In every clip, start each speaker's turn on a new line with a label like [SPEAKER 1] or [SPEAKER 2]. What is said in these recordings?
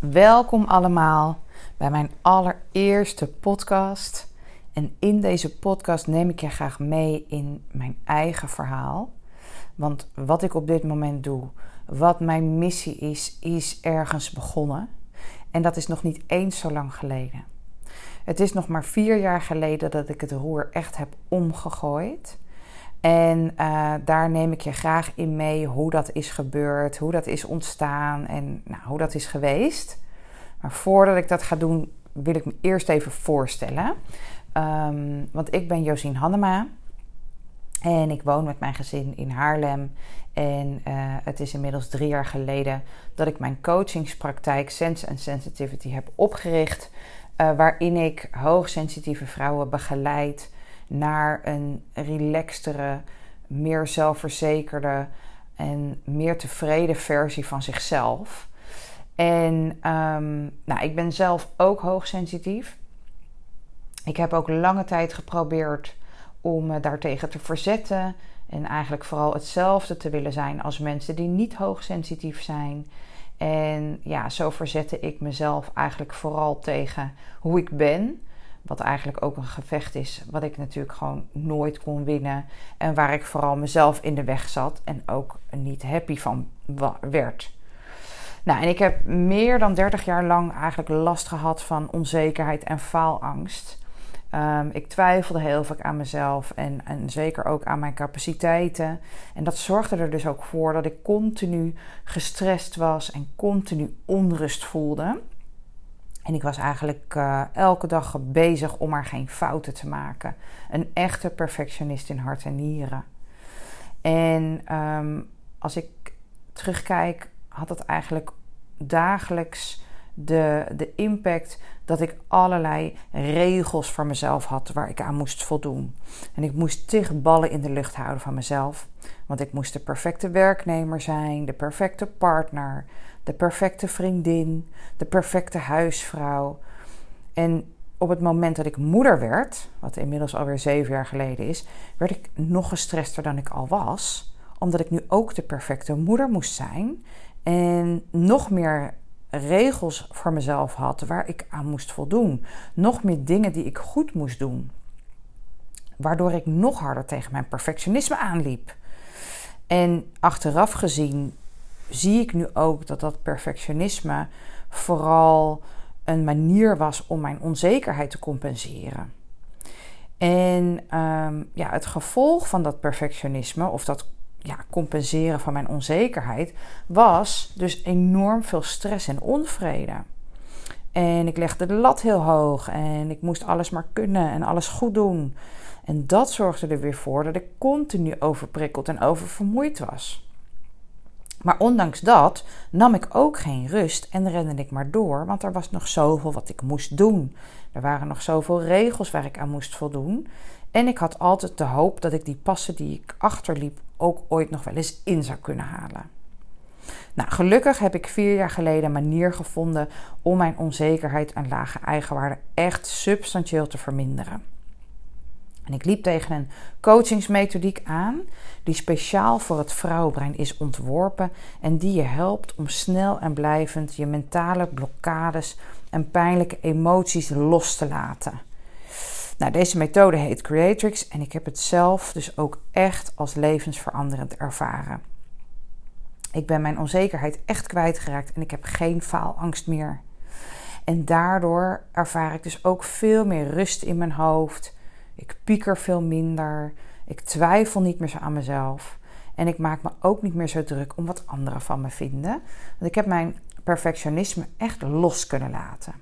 [SPEAKER 1] Welkom allemaal bij mijn allereerste podcast. En in deze podcast neem ik je graag mee in mijn eigen verhaal. Want wat ik op dit moment doe, wat mijn missie is, is ergens begonnen. En dat is nog niet eens zo lang geleden. Het is nog maar vier jaar geleden dat ik het roer echt heb omgegooid. En uh, daar neem ik je graag in mee hoe dat is gebeurd, hoe dat is ontstaan en nou, hoe dat is geweest. Maar voordat ik dat ga doen, wil ik me eerst even voorstellen. Um, want ik ben Josien Hannema en ik woon met mijn gezin in Haarlem. En uh, het is inmiddels drie jaar geleden dat ik mijn coachingspraktijk Sense and Sensitivity heb opgericht. Uh, waarin ik hoogsensitieve vrouwen begeleid naar een relaxtere, meer zelfverzekerde en meer tevreden versie van zichzelf. En um, nou, ik ben zelf ook hoogsensitief. Ik heb ook lange tijd geprobeerd om me daartegen te verzetten. En eigenlijk vooral hetzelfde te willen zijn als mensen die niet hoogsensitief zijn. En ja, zo verzette ik mezelf eigenlijk vooral tegen hoe ik ben. Wat eigenlijk ook een gevecht is, wat ik natuurlijk gewoon nooit kon winnen. En waar ik vooral mezelf in de weg zat en ook niet happy van werd. Nou, en ik heb meer dan 30 jaar lang eigenlijk last gehad van onzekerheid en faalangst. Um, ik twijfelde heel vaak aan mezelf en, en zeker ook aan mijn capaciteiten. En dat zorgde er dus ook voor dat ik continu gestrest was en continu onrust voelde. En ik was eigenlijk uh, elke dag bezig om maar geen fouten te maken. Een echte perfectionist in hart en nieren. En um, als ik terugkijk, had het eigenlijk dagelijks de, de impact dat ik allerlei regels voor mezelf had waar ik aan moest voldoen. En ik moest tig ballen in de lucht houden van mezelf. Want ik moest de perfecte werknemer zijn, de perfecte partner, de perfecte vriendin, de perfecte huisvrouw. En op het moment dat ik moeder werd, wat inmiddels alweer zeven jaar geleden is, werd ik nog gestrester dan ik al was. Omdat ik nu ook de perfecte moeder moest zijn. En nog meer regels voor mezelf had waar ik aan moest voldoen. Nog meer dingen die ik goed moest doen. Waardoor ik nog harder tegen mijn perfectionisme aanliep. En achteraf gezien zie ik nu ook dat dat perfectionisme vooral een manier was om mijn onzekerheid te compenseren. En um, ja, het gevolg van dat perfectionisme, of dat ja, compenseren van mijn onzekerheid, was dus enorm veel stress en onvrede. En ik legde de lat heel hoog en ik moest alles maar kunnen en alles goed doen. En dat zorgde er weer voor dat ik continu overprikkeld en oververmoeid was. Maar ondanks dat nam ik ook geen rust en rende ik maar door, want er was nog zoveel wat ik moest doen. Er waren nog zoveel regels waar ik aan moest voldoen. En ik had altijd de hoop dat ik die passen die ik achterliep ook ooit nog wel eens in zou kunnen halen. Nou, gelukkig heb ik vier jaar geleden een manier gevonden om mijn onzekerheid en lage eigenwaarde echt substantieel te verminderen. En ik liep tegen een coachingsmethodiek aan die speciaal voor het vrouwenbrein is ontworpen en die je helpt om snel en blijvend je mentale blokkades en pijnlijke emoties los te laten. Nou, deze methode heet Creatrix en ik heb het zelf dus ook echt als levensveranderend ervaren. Ik ben mijn onzekerheid echt kwijtgeraakt en ik heb geen faalangst meer. En daardoor ervaar ik dus ook veel meer rust in mijn hoofd. Ik pieker veel minder. Ik twijfel niet meer zo aan mezelf. En ik maak me ook niet meer zo druk om wat anderen van me vinden. Want ik heb mijn perfectionisme echt los kunnen laten.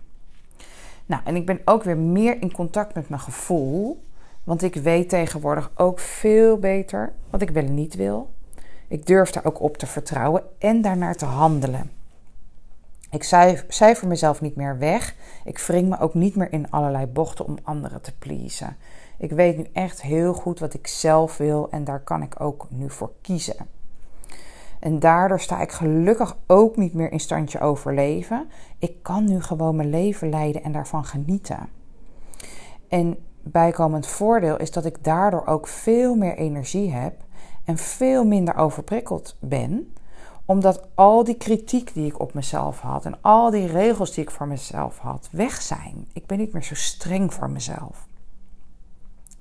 [SPEAKER 1] Nou, en ik ben ook weer meer in contact met mijn gevoel. Want ik weet tegenwoordig ook veel beter wat ik wel en niet wil. Ik durf daar ook op te vertrouwen en daarnaar te handelen. Ik cijfer mezelf niet meer weg. Ik wring me ook niet meer in allerlei bochten om anderen te pleasen. Ik weet nu echt heel goed wat ik zelf wil en daar kan ik ook nu voor kiezen. En daardoor sta ik gelukkig ook niet meer in standje overleven. Ik kan nu gewoon mijn leven leiden en daarvan genieten. En bijkomend voordeel is dat ik daardoor ook veel meer energie heb en veel minder overprikkeld ben, Omdat al die kritiek die ik op mezelf had en al die regels die ik voor mezelf had, weg zijn. Ik ben niet meer zo streng voor mezelf.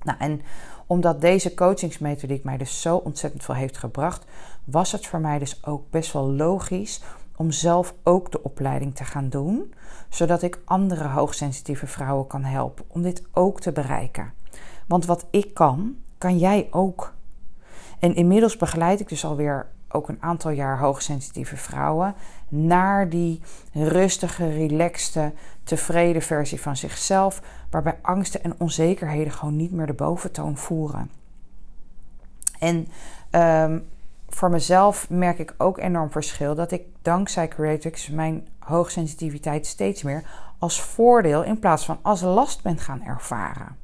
[SPEAKER 1] Nou, en omdat deze coachingsmethodiek mij dus zo ontzettend veel heeft gebracht, was het voor mij dus ook best wel logisch om zelf ook de opleiding te gaan doen, zodat ik andere hoogsensitieve vrouwen kan helpen om dit ook te bereiken. Want wat ik kan, kan jij ook. En inmiddels begeleid ik dus alweer ook een aantal jaar hoogsensitieve vrouwen naar die rustige, relaxte, tevreden versie van zichzelf, waarbij angsten en onzekerheden gewoon niet meer de boventoon voeren. En um, voor mezelf merk ik ook enorm verschil dat ik dankzij Creatix mijn hoogsensitiviteit steeds meer als voordeel in plaats van als last ben gaan ervaren.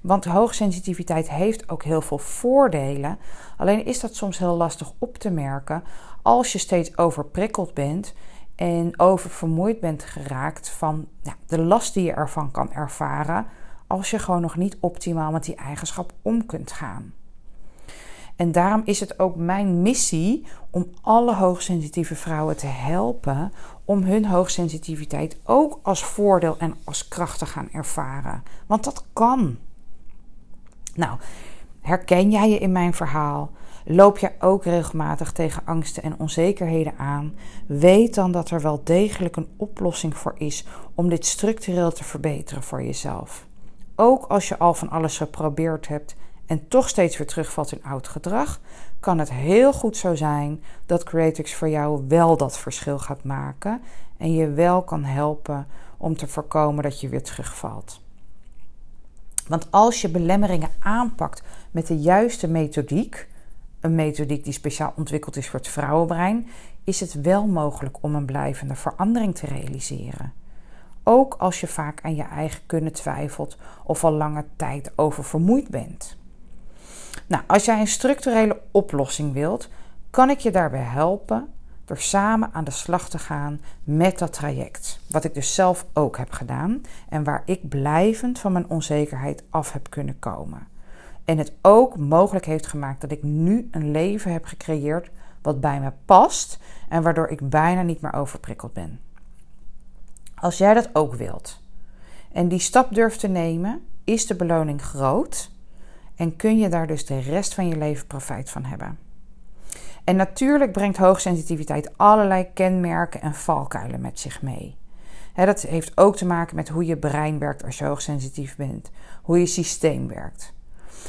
[SPEAKER 1] Want hoogsensitiviteit heeft ook heel veel voordelen. Alleen is dat soms heel lastig op te merken als je steeds overprikkeld bent en oververmoeid bent geraakt van ja, de last die je ervan kan ervaren als je gewoon nog niet optimaal met die eigenschap om kunt gaan. En daarom is het ook mijn missie om alle hoogsensitieve vrouwen te helpen om hun hoogsensitiviteit ook als voordeel en als kracht te gaan ervaren. Want dat kan. Nou, herken jij je in mijn verhaal? Loop je ook regelmatig tegen angsten en onzekerheden aan? Weet dan dat er wel degelijk een oplossing voor is om dit structureel te verbeteren voor jezelf. Ook als je al van alles geprobeerd hebt en toch steeds weer terugvalt in oud gedrag, kan het heel goed zo zijn dat Creatix voor jou wel dat verschil gaat maken en je wel kan helpen om te voorkomen dat je weer terugvalt. Want als je belemmeringen aanpakt met de juiste methodiek, een methodiek die speciaal ontwikkeld is voor het vrouwenbrein, is het wel mogelijk om een blijvende verandering te realiseren. Ook als je vaak aan je eigen kunnen twijfelt of al lange tijd oververmoeid bent. Nou, als jij een structurele oplossing wilt, kan ik je daarbij helpen door samen aan de slag te gaan met dat traject. Wat ik dus zelf ook heb gedaan en waar ik blijvend van mijn onzekerheid af heb kunnen komen. En het ook mogelijk heeft gemaakt dat ik nu een leven heb gecreëerd wat bij me past en waardoor ik bijna niet meer overprikkeld ben. Als jij dat ook wilt en die stap durft te nemen, is de beloning groot en kun je daar dus de rest van je leven profijt van hebben. En natuurlijk brengt hoogsensitiviteit allerlei kenmerken en valkuilen met zich mee. dat heeft ook te maken met hoe je brein werkt als je hoogsensitief bent, hoe je systeem werkt.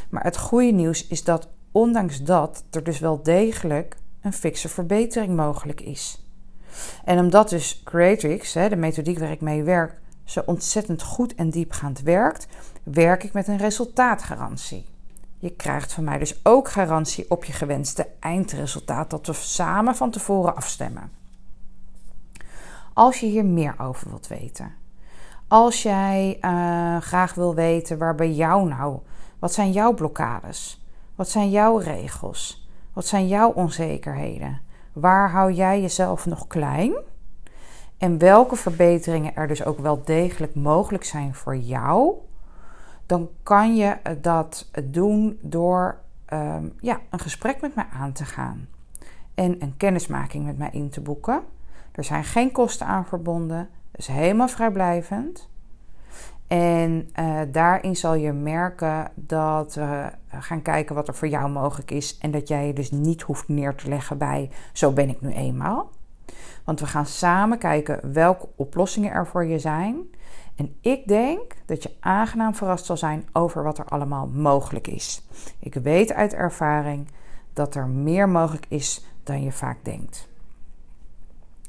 [SPEAKER 1] Maar het goede nieuws is dat ondanks dat er dus wel degelijk een fikse verbetering mogelijk is. En omdat dus Creatrix, de methodiek waar ik mee werk, zo ontzettend goed en diepgaand werkt, werk ik met een resultaatgarantie. Je krijgt van mij dus ook garantie op je gewenste eindresultaat dat we samen van tevoren afstemmen. Als je hier meer over wilt weten, als jij uh, graag wil weten waar bij jou nou, wat zijn jouw blokkades? Wat zijn jouw regels? Wat zijn jouw onzekerheden? Waar hou jij jezelf nog klein? En welke verbeteringen er dus ook wel degelijk mogelijk zijn voor jou dan kan je dat doen door ehm, ja, een gesprek met mij aan te gaan en een kennismaking met mij in te boeken. Er zijn geen kosten aan verbonden, is helemaal vrijblijvend. En uh, daarin zal je merken dat we gaan kijken wat er voor jou mogelijk is. En dat jij je dus niet hoeft neer te leggen bij zo ben ik nu eenmaal. Want we gaan samen kijken welke oplossingen er voor je zijn. En ik denk dat je aangenaam verrast zal zijn over wat er allemaal mogelijk is. Ik weet uit ervaring dat er meer mogelijk is dan je vaak denkt.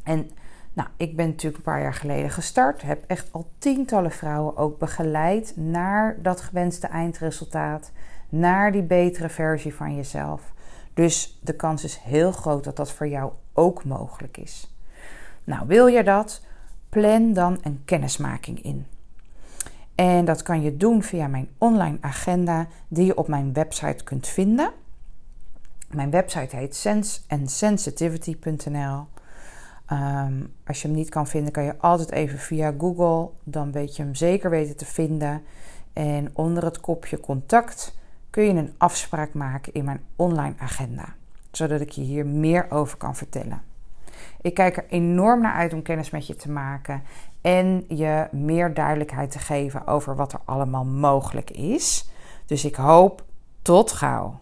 [SPEAKER 1] En nou, ik ben natuurlijk een paar jaar geleden gestart. Heb echt al tientallen vrouwen ook begeleid naar dat gewenste eindresultaat. Naar die betere versie van jezelf. Dus de kans is heel groot dat dat voor jou ook mogelijk is. Nou, wil je dat? Plan dan een kennismaking in. En dat kan je doen via mijn online agenda die je op mijn website kunt vinden. Mijn website heet senseandsensitivity.nl. Um, als je hem niet kan vinden, kan je altijd even via Google. Dan weet je hem zeker weten te vinden. En onder het kopje contact kun je een afspraak maken in mijn online agenda. Zodat ik je hier meer over kan vertellen. Ik kijk er enorm naar uit om kennis met je te maken en je meer duidelijkheid te geven over wat er allemaal mogelijk is. Dus ik hoop tot gauw.